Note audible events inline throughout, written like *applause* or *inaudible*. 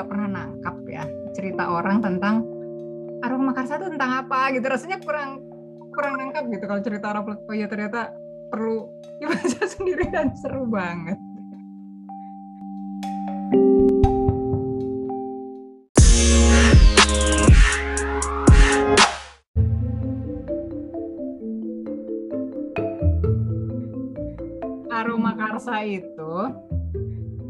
nggak pernah nangkap ya cerita orang tentang aroma karsa itu tentang apa gitu. Rasanya kurang kurang nangkap gitu kalau cerita orang. Oh ya ternyata perlu dibaca *laughs* sendiri dan seru banget. Aroma karsa itu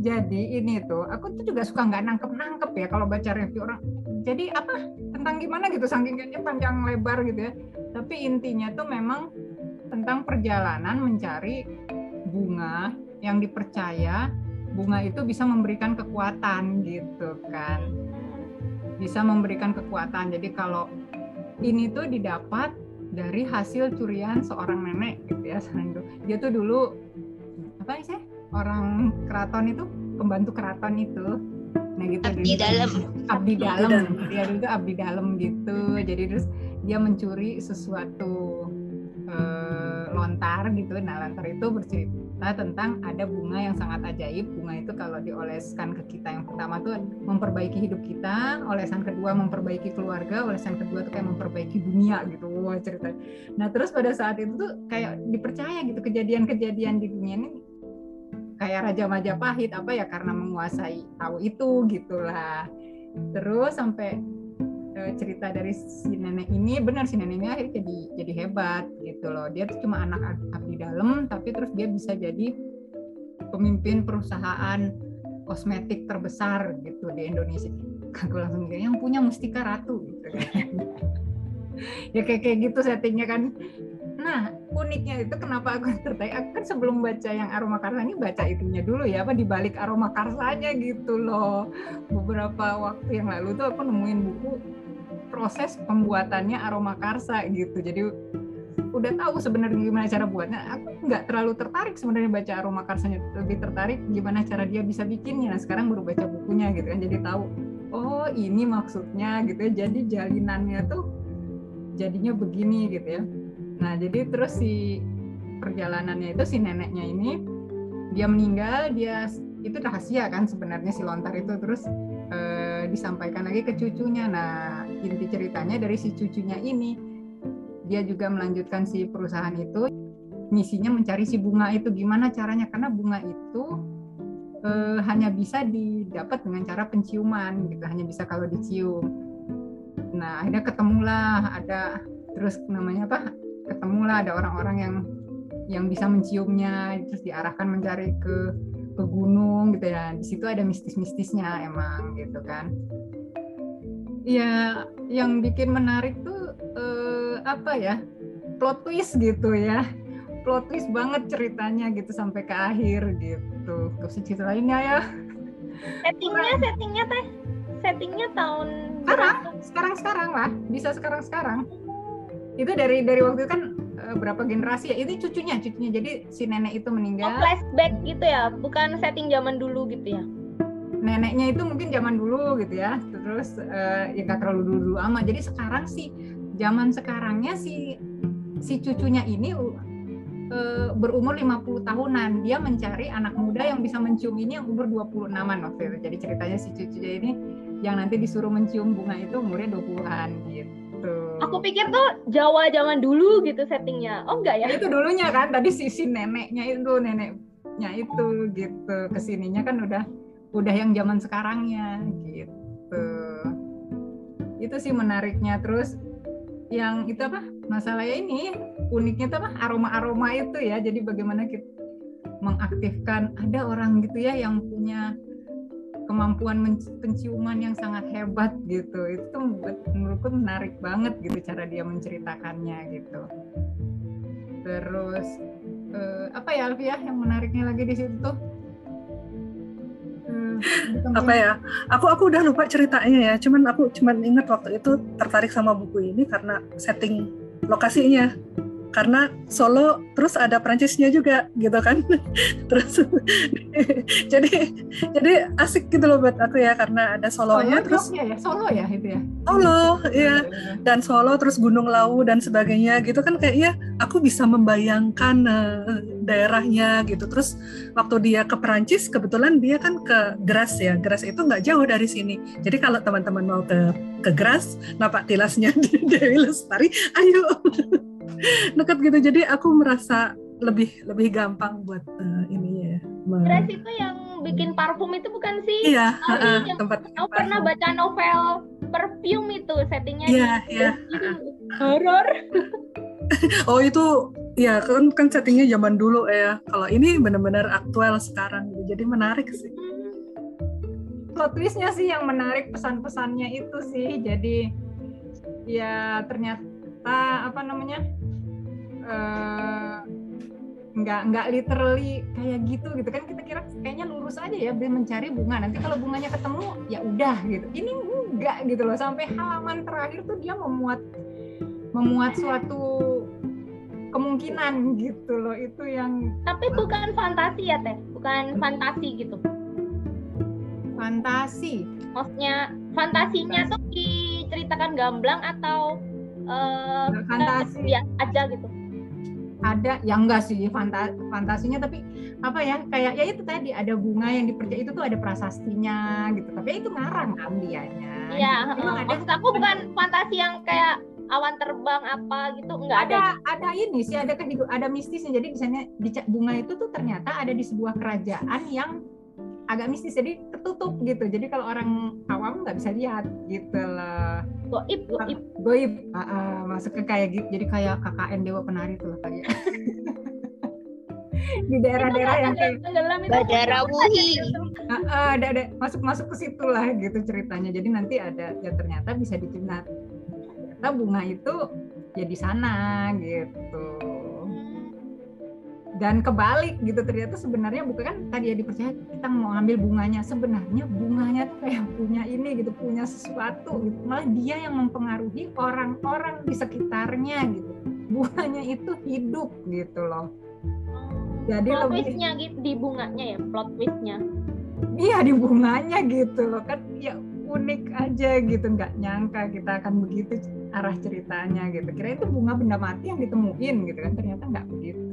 jadi ini tuh aku tuh juga suka nggak nangkep nangkep ya kalau baca review orang. Jadi apa? Tentang gimana gitu saking kayaknya panjang lebar gitu ya. Tapi intinya tuh memang tentang perjalanan mencari bunga yang dipercaya bunga itu bisa memberikan kekuatan gitu kan. Bisa memberikan kekuatan. Jadi kalau ini tuh didapat dari hasil curian seorang nenek gitu ya dia tuh dulu apa sih orang keraton itu pembantu keraton itu. Nah gitu. Abdi dalam. abdi dalam. dia dulu abdi dalam gitu. Jadi terus dia mencuri sesuatu eh, lontar gitu. Nah lontar itu bercerita tentang ada bunga yang sangat ajaib. Bunga itu kalau dioleskan ke kita yang pertama tuh memperbaiki hidup kita. Olesan kedua memperbaiki keluarga. Olesan kedua tuh kayak memperbaiki dunia gitu. Wah cerita. Nah terus pada saat itu tuh kayak dipercaya gitu kejadian-kejadian di dunia ini kayak Raja Majapahit apa ya karena menguasai tahu itu gitulah. Terus sampai e, cerita dari si nenek ini benar si nenek ini akhirnya jadi jadi hebat gitu loh. Dia tuh cuma anak abdi dalam tapi terus dia bisa jadi pemimpin perusahaan kosmetik terbesar gitu di Indonesia. Aku langsung mikir yang punya Mustika Ratu gitu kan. *laughs* Ya kayak kayak gitu settingnya kan Nah, uniknya itu kenapa aku *laughs* tertarik? Aku kan sebelum baca yang aroma karsa ini baca itunya dulu ya, apa di balik aroma karsanya gitu loh. Beberapa waktu yang lalu tuh aku nemuin buku proses pembuatannya aroma karsa gitu. Jadi udah tahu sebenarnya gimana cara buatnya. Aku nggak terlalu tertarik sebenarnya baca aroma karsanya, lebih tertarik gimana cara dia bisa bikinnya. Nah, sekarang baru baca bukunya gitu kan, jadi tahu. Oh, ini maksudnya gitu ya. Jadi jalinannya tuh jadinya begini gitu ya Nah, jadi terus si perjalanannya itu si neneknya ini dia meninggal, dia itu rahasia kan sebenarnya si lontar itu. Terus eh, disampaikan lagi ke cucunya. Nah, inti ceritanya dari si cucunya ini dia juga melanjutkan si perusahaan itu. Misinya mencari si bunga itu gimana caranya? Karena bunga itu eh, hanya bisa didapat dengan cara penciuman gitu, hanya bisa kalau dicium. Nah, akhirnya ketemulah ada terus namanya apa ketemulah ada orang-orang yang yang bisa menciumnya terus diarahkan mencari ke ke gunung gitu ya. Di situ ada mistis-mistisnya emang gitu kan. Ya yang bikin menarik tuh eh, apa ya plot twist gitu ya. Plot twist banget ceritanya gitu sampai ke akhir gitu. Terus cerita lainnya ya? Settingnya settingnya teh settingnya tahun sekarang sekarang sekarang lah. Bisa sekarang sekarang itu dari dari waktu itu kan uh, berapa generasi ya? Ini cucunya cucunya. Jadi si nenek itu meninggal. Oh, flashback gitu ya? Bukan setting zaman dulu gitu ya? Neneknya itu mungkin zaman dulu gitu ya. Terus uh, ya gak terlalu dulu dulu amat. Jadi sekarang sih zaman sekarangnya si si cucunya ini uh, berumur 50 tahunan. Dia mencari anak muda yang bisa mencium ini yang umur 26an waktu itu. Jadi ceritanya si cucunya ini yang nanti disuruh mencium bunga itu umurnya 20-an gitu gitu. Aku pikir tuh Jawa zaman dulu gitu settingnya. Oh enggak ya? Itu dulunya kan tadi sisi neneknya itu neneknya itu gitu. Ke sininya kan udah udah yang zaman sekarangnya gitu. Itu sih menariknya terus yang itu apa masalahnya ini uniknya itu apa aroma-aroma itu ya jadi bagaimana kita mengaktifkan ada orang gitu ya yang punya kemampuan penciuman yang sangat hebat gitu. Itu menurutku menarik banget gitu cara dia menceritakannya gitu. Terus uh, apa ya Alfia yang menariknya lagi di situ? Tuh uh, apa ya? Aku aku udah lupa ceritanya ya. Cuman aku cuman ingat waktu itu tertarik sama buku ini karena setting lokasinya karena Solo terus ada Prancisnya juga gitu kan. *laughs* Terus *laughs* jadi jadi asik gitu loh buat aku ya karena ada Solonya oh, terus ya, ya? Solo ya itu ya? Solo ya dan Solo terus Gunung Lawu dan sebagainya gitu kan kayaknya aku bisa membayangkan uh, daerahnya gitu. Terus waktu dia ke Perancis kebetulan dia kan ke Gras ya. Gras itu nggak jauh dari sini. Jadi kalau teman-teman mau ke ke Gras napak tilasnya *laughs* Dewi Lestari ayo *laughs* dekat gitu. Jadi aku merasa lebih lebih gampang buat uh, ini ya Dress itu yang bikin parfum itu bukan sih? Iya oh, uh, yang, tempat aku pernah baca novel perfume itu settingnya iya iya. *laughs* Horor *laughs* oh itu ya kan kan settingnya zaman dulu ya. Kalau ini benar-benar aktual sekarang jadi menarik sih. Plot twistnya sih yang menarik pesan-pesannya itu sih. Jadi ya ternyata apa namanya uh, nggak nggak literally kayak gitu gitu. Kan kita kira kayaknya lurus aja ya mencari bunga. Nanti kalau bunganya ketemu ya udah gitu. Ini enggak gitu loh. Sampai halaman terakhir tuh dia memuat memuat suatu kemungkinan gitu loh. Itu yang tapi bukan fantasi ya teh? Bukan fantasi gitu. Fantasi. Maksudnya fantasinya tuh diceritakan gamblang atau uh, fantasi. aja gitu ada ya enggak sih fanta fantasinya tapi apa ya kayak ya itu tadi ada bunga yang dipercaya itu tuh ada prasastinya gitu tapi itu ngarang kan dianya iya gitu. uh, maksud aku bukan fantasi yang kayak awan terbang apa gitu enggak ada ada ada ini sih ada kehidup ada mistisnya. Jadi misalnya di bunga itu tuh ternyata ada di sebuah kerajaan yang agak mistis jadi tertutup gitu. Jadi kalau orang awam nggak bisa lihat gitu lah. Goib goib. Goib uh, uh, masuk ke kayak gitu. Jadi kayak KKN Dewa Penari tuh lah kayak *laughs* di daerah-daerah yang kayak Wuhi. uh, uh, ada ada. Masuk masuk ke situ lah gitu ceritanya. Jadi nanti ada ya ternyata bisa dicinat ternyata bunga itu ya di sana gitu dan kebalik gitu. Ternyata sebenarnya bukan kan tadi ya dipercaya kita mau ambil bunganya. Sebenarnya bunganya tuh kayak punya ini gitu punya sesuatu gitu. Malah dia yang mempengaruhi orang-orang di sekitarnya gitu. Bunganya itu hidup gitu loh. Jadi plot lebih twistnya gitu di bunganya ya plot twistnya. Iya di bunganya gitu loh. Kan ya unik aja gitu nggak nyangka kita akan begitu arah ceritanya gitu. Kira itu bunga benda mati yang ditemuin gitu kan ternyata nggak begitu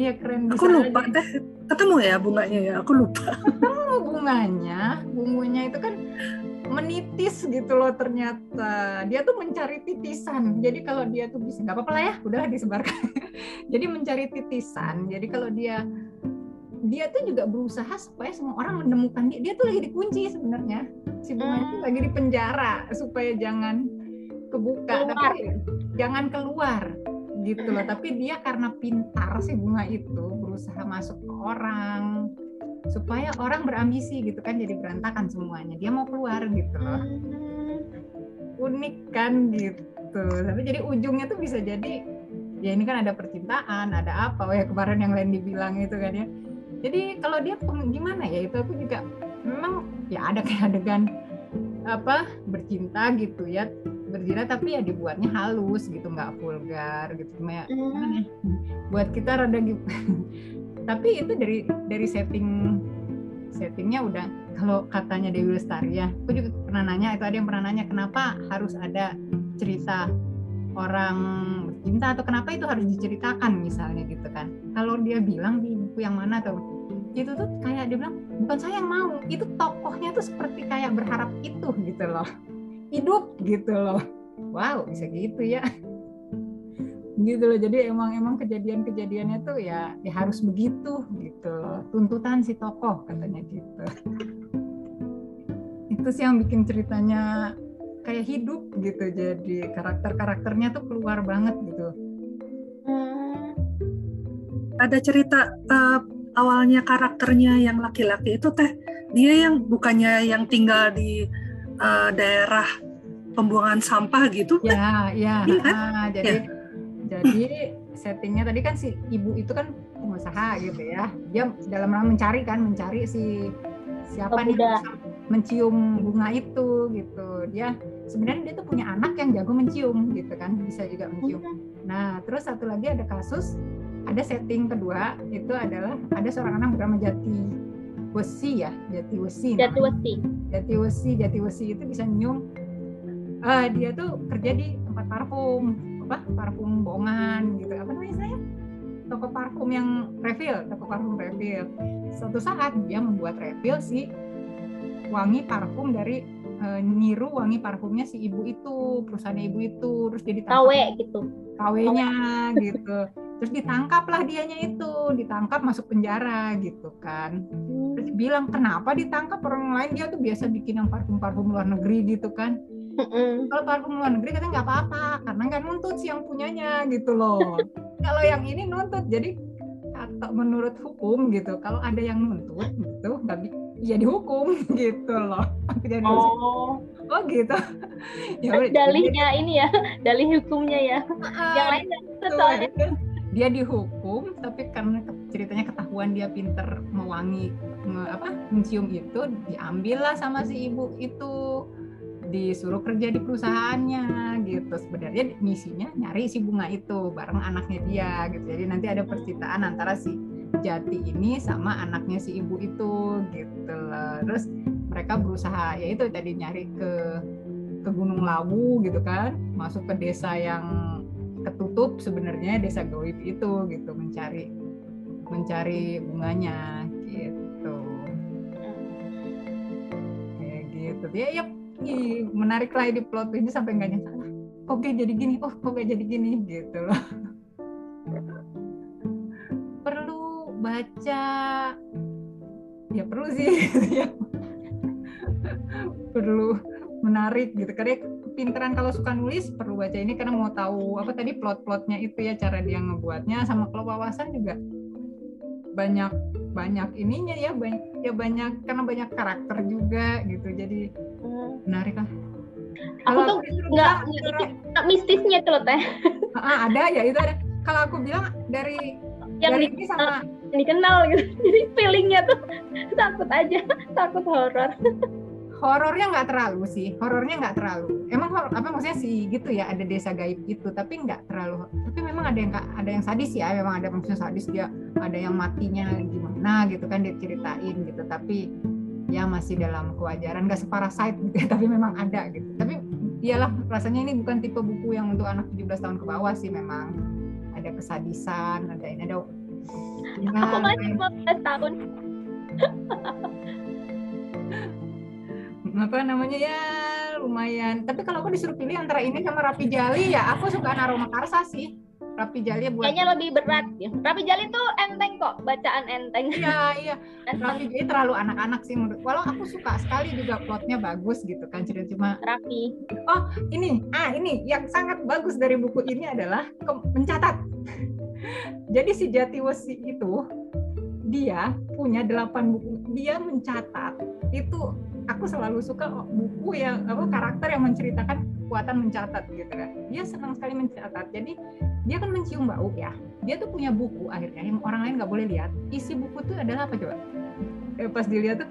Iya keren. Aku lupa aja. deh. Ketemu ya bunganya ya. Aku lupa. Ketemu bunganya. Bungunya itu kan menitis gitu loh ternyata. Dia tuh mencari titisan. Jadi kalau dia tuh bisa nggak apa-apa lah ya, udah disebarkan. *laughs* Jadi mencari titisan. Jadi kalau dia dia tuh juga berusaha supaya semua orang menemukan dia. Dia tuh lagi dikunci sebenarnya. Si bunga itu lagi di penjara supaya jangan kebuka, keluar. tapi jangan keluar gitu loh. Tapi dia karena pintar si bunga itu berusaha masuk ke orang supaya orang berambisi gitu kan jadi berantakan semuanya. Dia mau keluar gitu loh. Hmm. unik kan gitu. Tapi jadi ujungnya tuh bisa jadi ya ini kan ada percintaan ada apa oh ya kemarin yang lain dibilang itu kan ya. Jadi kalau dia gimana ya itu aku juga memang ya ada kayak adegan apa bercinta gitu ya berzina tapi ya dibuatnya halus gitu nggak vulgar gitu. Cuma ya mm. buat kita rada gitu *laughs* tapi itu dari dari setting settingnya udah kalau katanya Dewi Lestari ya aku juga pernah nanya itu ada yang pernah nanya kenapa harus ada cerita orang bercinta atau kenapa itu harus diceritakan misalnya gitu kan? Kalau dia bilang di buku yang mana tuh itu tuh kayak dia bilang bukan saya yang mau. Itu tokohnya tuh seperti kayak berharap itu gitu loh hidup gitu loh. Wow bisa gitu ya. Gitu loh jadi emang emang kejadian-kejadiannya tuh ya, ya harus begitu gitu loh. Tuntutan si tokoh katanya gitu. Itu sih yang bikin ceritanya kayak hidup gitu jadi karakter-karakternya tuh keluar banget gitu. Ada cerita uh, awalnya karakternya yang laki-laki itu teh dia yang bukannya yang tinggal di uh, daerah pembuangan sampah gitu ya ya. iya kan? ah, jadi ya. jadi settingnya tadi kan si ibu itu kan pengusaha gitu ya. Dia dalam rangka mencari kan mencari si siapa oh, nih mencium bunga itu gitu. Dia sebenarnya dia tuh punya anak yang jago mencium gitu kan bisa juga mencium. Nah, terus satu lagi ada kasus, ada setting kedua itu adalah ada seorang anak bernama Jati Wesi ya, Jati Wesi. Jati Wesi. Jati Wesi, Jati Wesi itu bisa nyium. Uh, dia tuh kerja di tempat parfum, apa parfum bohongan gitu. Apa namanya saya? Toko parfum yang refill, toko parfum refill. Suatu saat dia membuat refill si wangi parfum dari uh, niru wangi parfumnya si ibu itu, perusahaan ibu itu, terus jadi KW gitu. KW-nya gitu. Terus ditangkaplah dianya itu, ditangkap masuk penjara gitu kan. Terus bilang kenapa ditangkap orang lain dia tuh biasa bikin yang parfum-parfum luar negeri gitu kan. Kalau parfum luar negeri katanya nggak apa-apa karena nggak nuntut sih yang punyanya gitu loh. *laughs* Kalau yang ini nuntut jadi atau menurut hukum gitu kalau ada yang nuntut gitu nggak ya dihukum *laughs* gitu loh. Jadi Oh, oh gitu. *laughs* ya dalihnya ini ya, dalih hukumnya ya. Yang lain nuntut Tuh, soalnya. Dia dihukum tapi karena ceritanya ketahuan dia pinter mewangi nge- apa mencium itu diambil lah sama si ibu itu. Disuruh kerja di perusahaannya gitu. Sebenarnya misinya nyari si bunga itu bareng anaknya dia gitu. Jadi nanti ada percintaan antara si Jati ini sama anaknya si ibu itu gitu. Terus mereka berusaha ya itu tadi nyari ke ke Gunung Lawu gitu kan. Masuk ke desa yang ketutup sebenarnya desa goib itu gitu mencari mencari bunganya gitu. Kayak gitu. Ya ya menarik lah di plot ini sampai nggak nyangka "Lah, kok kayak jadi gini? Oh kok kayak jadi gini? Gitu loh. *laughs* Perlu baca. Ya perlu sih. Ya *laughs* perlu menarik gitu. Karena pinteran kalau suka nulis perlu baca ini karena mau tahu apa tadi plot-plotnya itu ya cara dia ngebuatnya sama kalau wawasan juga banyak banyak ininya ya banyak ya banyak karena banyak karakter juga gitu jadi Hmm. menarik lah Aku tuh nggak nggak mistisnya tuh loh teh, Ah, ada ya itu ada kalau aku bilang dari yang dari ini sama yang dikenal gitu. *laughs* Jadi feelingnya tuh *laughs* takut aja, takut horor. Horornya nggak terlalu sih horornya nggak terlalu emang horor apa maksudnya sih gitu ya ada desa gaib gitu tapi nggak terlalu tapi memang ada yang ada yang sadis ya memang ada maksudnya sadis dia ada yang matinya gimana gitu kan diceritain gitu tapi ya masih dalam kewajaran nggak separasite gitu ya *laughs* tapi memang ada gitu tapi iyalah rasanya ini bukan tipe buku yang untuk anak 17 tahun ke bawah sih memang ada kesadisan ada ini ada Aku masih lumayan. 15 tahun. *laughs* apa namanya? Ya lumayan. Tapi kalau aku disuruh pilih antara ini sama Rapi Jali ya aku suka Naroma Karsa sih. Rapi Jali buat Kayaknya lebih berat ya. Rapi Jali tuh enteng kok, bacaan enteng. iya iya. Rapi Jali terlalu anak-anak sih menurut. Walau aku suka sekali juga plotnya bagus gitu kan cerita cuma rapi. ini. Ah ini yang sangat bagus dari buku ini adalah mencatat. *laughs* Jadi si Jatiwesi itu dia punya delapan buku. Dia mencatat itu aku selalu suka buku yang apa karakter yang menceritakan kekuatan mencatat gitu kan. Dia senang sekali mencatat. Jadi dia kan mencium bau ya. Dia tuh punya buku akhirnya yang orang lain nggak boleh lihat. Isi buku tuh adalah apa coba? Eh, pas dilihat tuh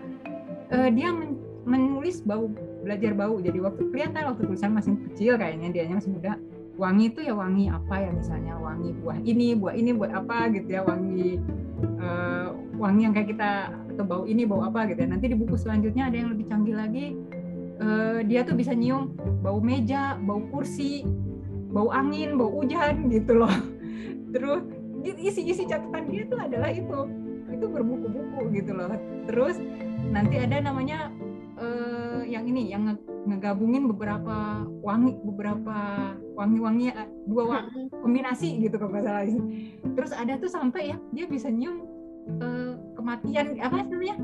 eh, dia men- menulis bau belajar bau. Jadi waktu kelihatan waktu tulisan masih kecil kayaknya dianya masih muda. Wangi itu ya wangi apa ya misalnya? Wangi buah ini buah ini buat apa gitu ya? Wangi eh, wangi yang kayak kita atau bau ini bau apa gitu ya. Nanti di buku selanjutnya ada yang lebih canggih lagi. Eh, dia tuh bisa nyium bau meja bau kursi bau angin bau hujan gitu loh. *laughs* Terus isi-isi catatan dia tuh adalah itu. Itu berbuku-buku gitu loh. Terus nanti ada namanya eh, yang ini yang nge- ngegabungin beberapa wangi beberapa wangi-wangi eh, dua wangi kombinasi gitu kalau nggak salah. Terus ada tuh sampai ya dia bisa nyium eh, kematian apa namanya?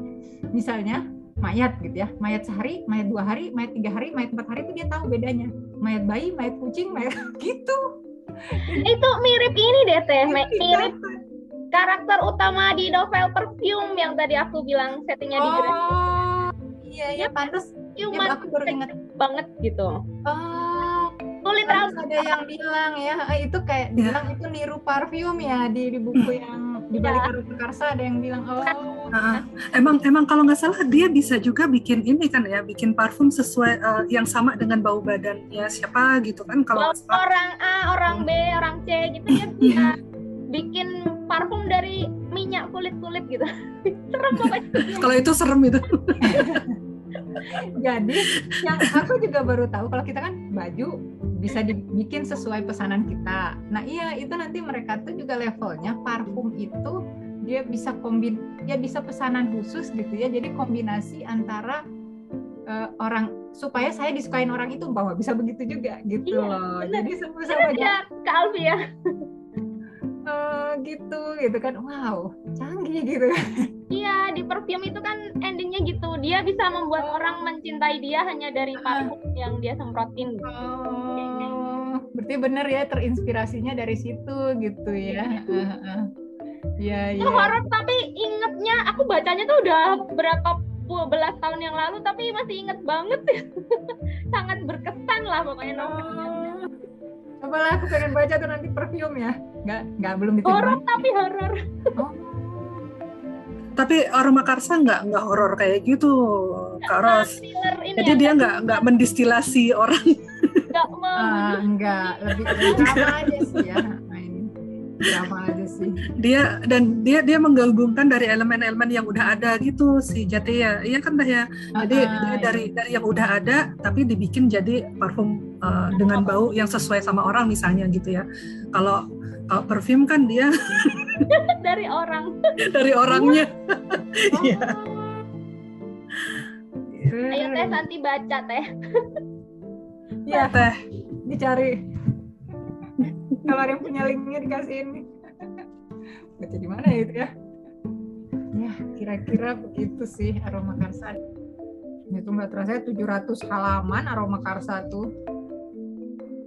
Misalnya mayat gitu ya. Mayat sehari mayat dua hari mayat tiga hari mayat empat hari itu dia tahu bedanya. Mayat bayi mayat kucing mayat *laughs* gitu. Itu mirip ini deh teh, Iya, Mi- mirip karakter utama di novel Perfume yang tadi aku bilang settingnya di Grand oh iya iya pantas ya, Cuman aku baru ingat. banget gitu. oh kulit rambut ada yang bilang ya. Eh, itu kayak Ya. bilang itu niru parfum ya di, di buku *laughs* yang di balik Ya. Aroma Karsa ada yang bilang oh Ah, emang emang kalau nggak salah dia bisa juga bikin ini kan ya, bikin parfum sesuai eh, yang sama dengan bau badannya siapa gitu kan kalau orang A, orang B, orang C gitu ya bisa bikin parfum dari minyak kulit-kulit gitu. *laughs* Serem pokoknya. Kalau itu serem itu. *laughs* jadi yang aku juga baru tahu kalau kita kan baju bisa dibikin sesuai pesanan kita nah iya itu nanti mereka tuh juga levelnya parfum itu dia bisa kombin ya bisa pesanan khusus gitu ya jadi kombinasi antara eh, orang supaya saya disukain orang itu bahwa bisa begitu juga gitu Iya, loh bener. jadi Bener sama ya, Kak Alfi ya. *laughs* eh, gitu gitu kan wow canggih gitu kan Iya, di perfume itu kan. Dia bisa membuat orang mencintai dia hanya dari parfum yang dia semprotin. Oh, berarti bener ya terinspirasinya dari situ gitu ya. *laughs* Iya, Itu iya. horor tapi ingetnya aku bacanya tuh udah berapa puluh belas tahun yang lalu tapi masih inget banget. *laughs* Sangat berkesan lah pokoknya novelnya. Oh. Coba lah aku pengen baca tuh nanti perfume ya. Nggak, nggak belum Horor diterima. tapi horor. Oh, Tapi aroma karsa nggak nggak horor kayak gitu, Kak Ros. Thriller ini Jadi ya, dia nggak nggak mendistilasi orang. nggak mau ah, enggak, lebih *laughs* drama aja sih ya. Drama aja sih. Dia dan dia dia menggabungkan dari elemen-elemen yang udah ada gitu si Jati ya. Iya kan dah ya. Jadi Ah, dia iya. dari dari yang udah ada tapi dibikin jadi parfum uh, dengan bau yang sesuai sama orang misalnya gitu ya. Kalau kalau parfum kan dia *laughs* dari orang. dari orangnya. Iya. Ayo teh nanti baca teh. Iya, Teh. dicari. Kalau ada yang punya linknya dikasihin. *laughs* Baca di mana ya itu ya? Ya, kira-kira begitu sih aroma karsa. Itu nggak terasa 700 halaman aroma karsa tuh.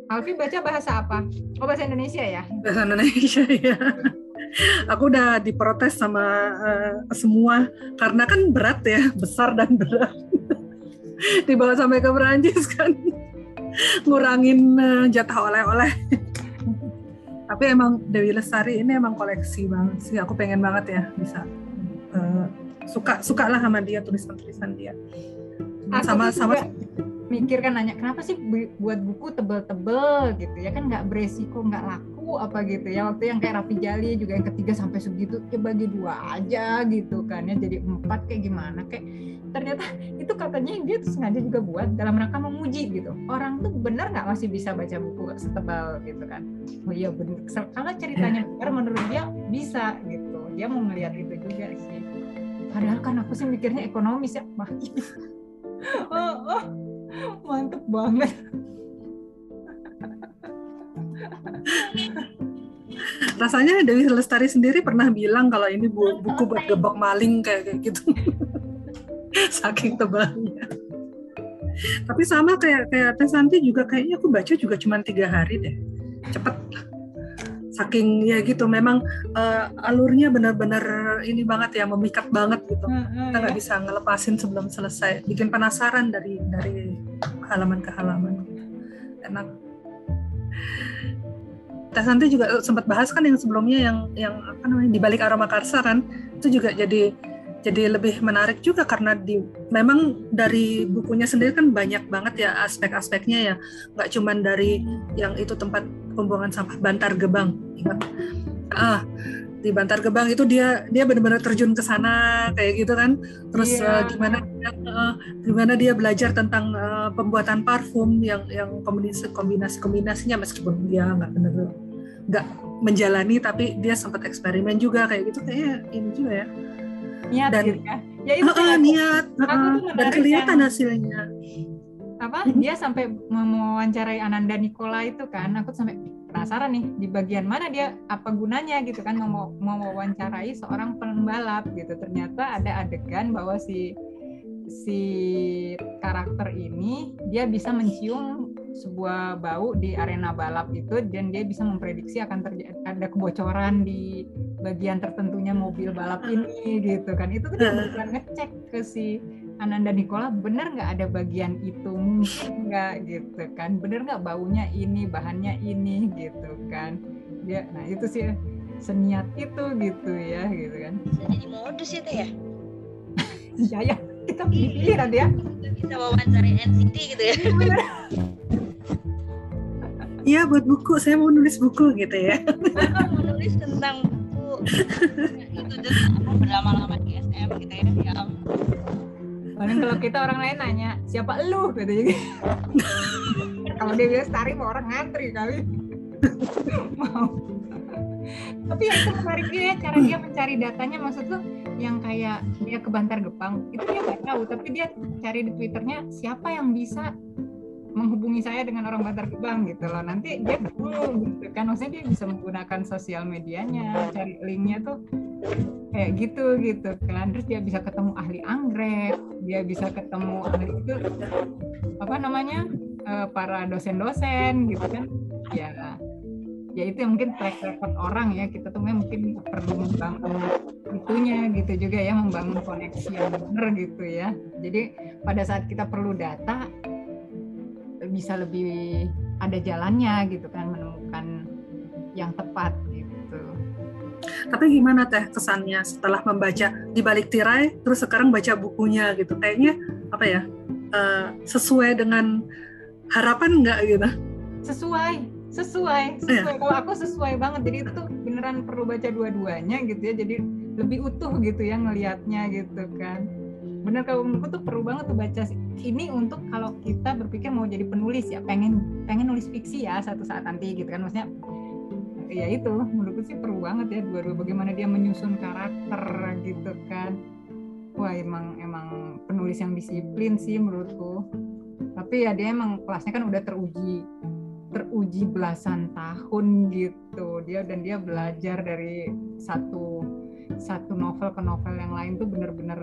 Alfi baca bahasa apa? Oh bahasa Indonesia ya? bahasa Indonesia *laughs* ya. Aku udah diprotes sama eh, semua karena kan berat ya, besar dan berat. *laughs* Dibawa sampai ke Perancis kan, ngurangin eh, jatah oleh-oleh. Tapi emang Dewi Lestari ini emang koleksi banget sih. Aku pengen banget ya bisa eh, suka suka lah sama dia tulisan-tulisan dia. Aku Sama sama mikir kan nanya kenapa sih bu- buat buku tebel-tebel gitu ya kan nggak beresiko nggak laku apa gitu ya waktu yang kayak Rapi Jali juga yang ketiga sampai segitu ya bagi dua aja gitu kan ya jadi empat kayak gimana kayak ternyata itu katanya dia tuh sengaja juga buat dalam rangka memuji gitu. Orang tuh bener nggak masih bisa baca buku setebal gitu kan? Oh iya bener. Kalau ceritanya *laughs* bener menurut dia bisa gitu. Dia mau ngeliat itu juga sih. Padahal kan aku sih mikirnya ekonomis ya. Wah, *laughs* oh, oh, mantep banget. *laughs* Rasanya Dewi Lestari sendiri pernah bilang kalau ini bu- buku buat gebok maling kayak kayak gitu *laughs* saking tebalnya. Tapi sama kayak kayak Teh Santi juga kayaknya aku baca juga cuma tiga hari deh. Cepet saking ya gitu memang eh, alurnya benar-benar ini banget ya memikat banget gitu. Kita nggak bisa ngelepasin sebelum selesai. Bikin penasaran dari dari halaman ke halaman. Enak. Teh Santi juga sempat bahas kan yang sebelumnya yang yang apa namanya di balik aroma karsa kan? Itu juga jadi jadi lebih menarik juga karena di memang dari bukunya sendiri kan banyak banget ya aspek-aspeknya ya. Nggak cuman dari yang itu tempat pembuangan sampah Bantar Gebang ingat? Ah di Bantar Gebang itu dia dia benar-benar terjun ke sana kayak gitu kan? Terus Iya. eh, gimana dia, eh, gimana dia belajar tentang eh, pembuatan parfum yang yang kombinasi kombinasi kombinasinya meskipun dia nggak benar nggak menjalani tapi dia sempat eksperimen juga kayak gitu. Kayaknya ini juga ya niat Dan- gitu kan ya itu kayak aku- niat heeh, tuh dan kelihatan yang- hasilnya. Apa? Mhm. dia sampai mewawancarai Ananda Nikola itu kan. Aku sampai penasaran nih di bagian mana dia apa gunanya gitu kan mau mau mewawancarai seorang pembalap gitu. Ternyata ada adegan bahwa si si karakter ini dia bisa mencium sebuah bau di arena balap itu dan dia bisa memprediksi akan terjadi ada kebocoran di bagian tertentunya mobil balap ini gitu kan. Itu tuh dia beneran ngecek ke si Ananda Nikola bener nggak ada bagian itu? Mungkin nggak? Gitu kan. Bener nggak baunya ini bahannya ini? Gitu kan. Ya nah itu sih seniat itu gitu ya gitu kan. Bisa jadi modus itu ya? *laughs* Ya ya kita pilih nanti ya bisa wawancara NCT gitu ya. Iya buat buku, saya mau nulis buku gitu ya. *laughs* menulis tentang buku itu berlama-lama di SM gitu ya ya. Paling kalau kita orang lain nanya siapa lu? Gitu jadi kalau dia bilang Stari mau orang ngantri kali. Mau. Tapi ya itu menarik juga ya cara dia mencari datanya. Maksud tuh yang kayak dia ke Bantar Gepang itu dia nggak tahu. Tapi dia cari di twitternya siapa yang bisa menghubungi saya dengan orang Bantar Gebang gitu loh. Nanti dia ketemu gitu kan. Maksudnya dia bisa menggunakan sosial medianya cari linknya tuh kayak gitu gitu kan. Terus dia bisa ketemu ahli anggrek dia bisa ketemu ahli itu apa namanya eh, para dosen-dosen gitu kan. Ya ya itu yang mungkin track record orang ya. Kita tuh mungkin perlu membangun itunya gitu juga ya membangun koneksi yang benar gitu ya. Jadi pada saat kita perlu data bisa lebih ada jalannya gitu kan menemukan yang tepat gitu Tapi gimana teh kesannya setelah membaca di balik tirai, terus sekarang baca bukunya gitu? Kayaknya apa ya? eh, sesuai dengan harapan nggak gitu? sesuai sesuai sesuai kalau aku sesuai banget jadi itu beneran perlu baca dua-duanya gitu ya jadi lebih utuh gitu ya ngelihatnya gitu kan bener kalau menurutku tuh perlu banget tuh baca ini untuk kalau kita berpikir mau jadi penulis ya pengen pengen nulis fiksi ya satu saat nanti gitu kan. Maksudnya ya itu menurutku sih perlu banget ya dua-dua bagaimana dia menyusun karakter gitu kan. Wah emang emang penulis yang disiplin sih menurutku. Tapi ya dia emang kelasnya kan udah teruji teruji belasan tahun gitu. Dia dan dia belajar dari satu satu novel ke novel yang lain tuh bener-bener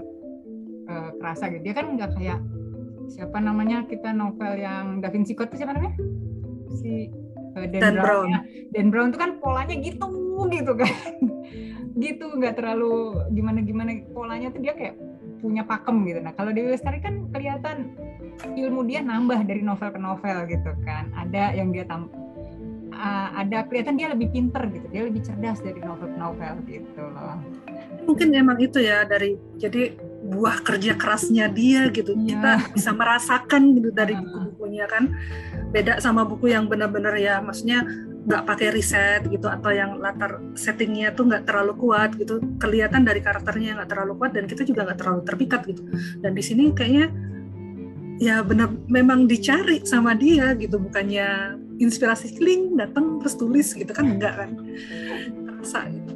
eh, kerasa gitu. Dia kan nggak kayak siapa namanya kita novel yang Da Vinci Code itu siapa namanya? Si eh, Dan, Dan Brown, Brown. ya. Dan Brown tuh kan polanya gitu gitu kan. *laughs* Gitu nggak terlalu gimana gimana polanya tuh dia kayak punya pakem gitu. Nah kalau Dewi Lestari kan kelihatan ilmu dia nambah dari novel ke novel gitu kan. Ada yang dia tam uh, ada kelihatan dia lebih pinter gitu. Dia lebih cerdas dari novel ke novel gitu loh. Mungkin emang itu ya dari jadi buah kerja kerasnya dia gitu. Iya. Kita bisa merasakan gitu dari buku-bukunya kan. Beda sama buku yang benar-benar ya, maksudnya nggak pakai riset gitu atau yang latar settingnya tuh nggak terlalu kuat gitu. Kelihatan dari karakternya nggak terlalu kuat dan kita juga nggak terlalu terpikat gitu. Dan di sini kayaknya ya benar memang dicari sama dia gitu bukannya inspirasi kling datang terus tulis gitu kan enggak kan terasa gitu.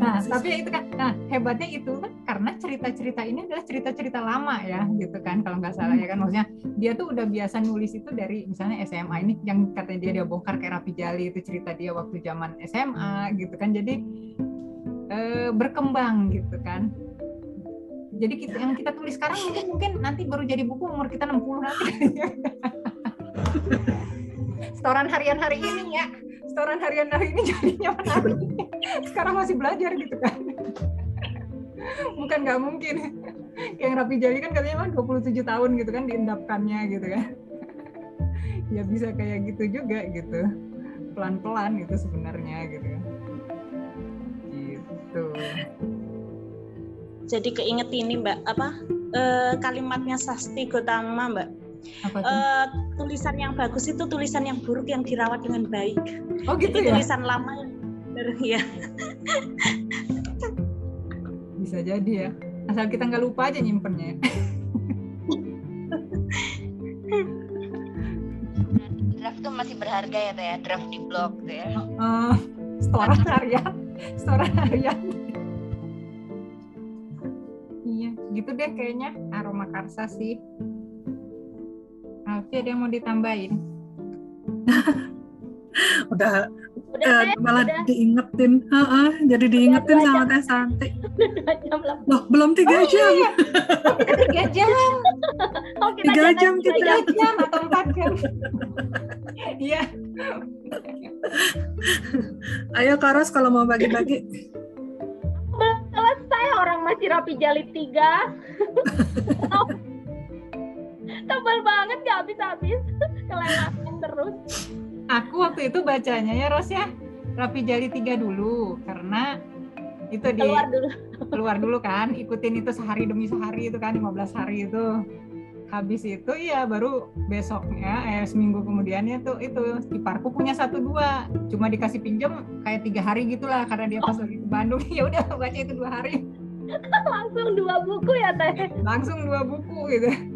Nah, tapi itu kan, nah hebatnya itu kan karena cerita-cerita ini adalah cerita-cerita lama ya, gitu kan, kalau nggak salah ya kan, maksudnya dia tuh udah biasa nulis itu dari misalnya SMA ini yang katanya dia dia bongkar kayak Rapi Jali itu cerita dia waktu zaman SMA gitu kan, jadi eh, berkembang gitu kan. Jadi kita, yang kita tulis sekarang mungkin mungkin nanti baru jadi buku umur kita 60 nanti. *laughs* Setoran harian hari ini ya, setoran harian hari ini jadinya *laughs* menarik sekarang masih belajar gitu kan. Bukan nggak mungkin. Yang Rapi Jali kan katanya mah 27 tahun gitu kan diendapkannya gitu kan. Ya bisa kayak gitu juga gitu. Pelan-pelan gitu sebenarnya gitu. Gitu. Jadi keinget ini mbak apa eh, kalimatnya Sasti Gotama mbak Eh, tulisan yang bagus itu tulisan yang buruk yang dirawat dengan baik. Oh gitu jadi ya? tulisan lama yang benar ya bisa jadi ya. Asal kita nggak lupa aja nyimpennya draft tuh masih berharga ya teh ya? Draft di blog tuh ya? Eh, setoran harian. Setoran harian. Iya gitu deh kayaknya. Aroma karsa sih Alfi ada yang mau ditambahin. *laughs* Udah Udah eh, Teh, malah udah. diingetin. Heeh, jadi diingetin dua sama. Teh Santi. *laughs* Dua jam lah. loh belum tiga jam. *laughs* kita tiga jam? Oh, kita Tiga jangan jam tiga kita. jam. tiga jam atau empat jam? Iya. Ayo Karos kalau mau bagi-bagi. Belum selesai. Orang masih rapi jali tiga. Tebal banget gak habis-habis. Kelewatan terus. Aku waktu itu bacanya ya Ros ya. Rapi Jali 3 dulu karena itu di keluar dulu. keluar dulu kan ikutin itu sehari demi sehari itu kan 15 hari itu. Habis itu ya baru besoknya eh seminggu kemudiannya tuh itu di Parku punya satu dua. Cuma dikasih pinjam kayak tiga hari gitulah karena dia pas lagi ke Bandung. *laughs* Ya udah baca itu dua hari. *laughs* Langsung dua buku ya teh? Langsung dua buku gitu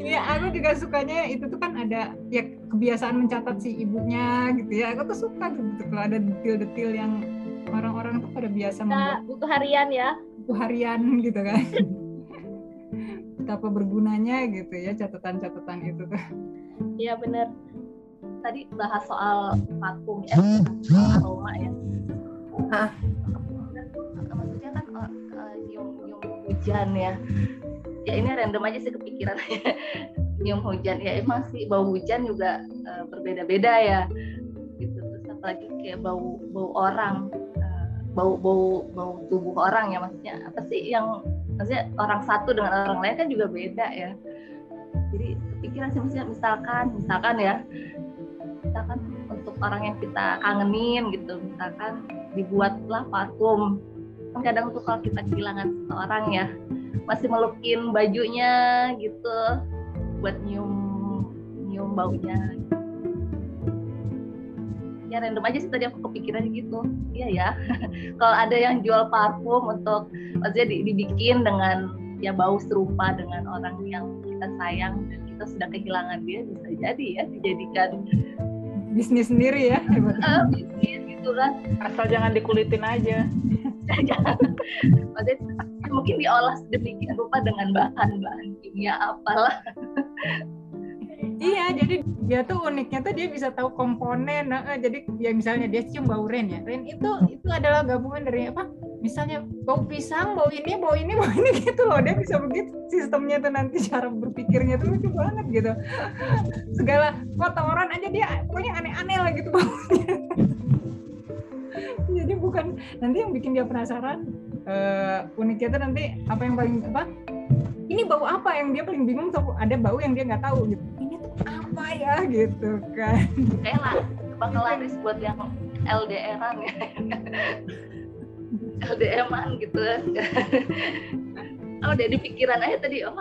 Iya, aku juga sukanya itu tuh kan ada ya kebiasaan mencatat si ibunya gitu ya. Aku tuh suka gitu kalau ada detail-detail yang orang-orang tuh pada biasa membuat nah, buku harian ya buku harian gitu kan. *laughs* Betapa bergunanya gitu ya catatan-catatan itu tuh. iya bener tadi bahas soal parfum ya, soal aroma ya. Hah? Maksudnya kan uh, uh, nyium, nyium hujan ya. Ya ini random aja sih kepikiran nyium *laughs* hujan ya emang sih bau hujan juga uh, berbeda-beda ya. Gitu terus apalagi kayak bau bau orang, uh, bau bau bau tubuh orang ya maksudnya apa sih yang maksudnya orang satu dengan orang lain kan juga beda ya. Jadi kepikiran sih maksudnya misalkan misalkan ya misalkan untuk orang yang kita kangenin gitu misalkan dibuatlah parfum kan kadang tuh kalau kita kehilangan seseorang ya masih melukin bajunya gitu buat nyium nyium baunya. Ya random aja sih tadi aku kepikiran gitu. Iya ya. *laughs* Kalau ada yang jual parfum untuk maksudnya di- dibikin dengan ya bau serupa dengan orang yang kita sayang dan kita sudah kehilangan dia bisa jadi ya dijadikan Bisnis sendiri ya. *laughs* eh, bisnis gitu kan. Asal jangan dikulitin aja. *laughs* jangan. Maksudnya mungkin diolah sedemikian rupa dengan bahan-bahan kimia apalah Iya, jadi dia tuh uniknya tuh dia bisa tahu komponen. Nah, jadi ya misalnya dia cium bau ren ya. Ren itu itu adalah gabungan dari apa? Misalnya bau pisang, bau ini, bau ini, bau ini gitu loh. Dia bisa begitu sistemnya tuh nanti cara berpikirnya tuh lucu banget gitu. Segala kotoran aja dia pokoknya aneh-aneh lah gitu baunya. jadi bukan nanti yang bikin dia penasaran eh, uniknya tuh nanti apa yang paling apa? Ini bau apa yang dia paling bingung tuh? Ada bau yang dia nggak tahu gitu. Ini tuh apa ya? Gitu kan. Kayak lah bakal laris buat yang LDR-an ya. LDM-an gitu oh udah di pikiran aja tadi. Oh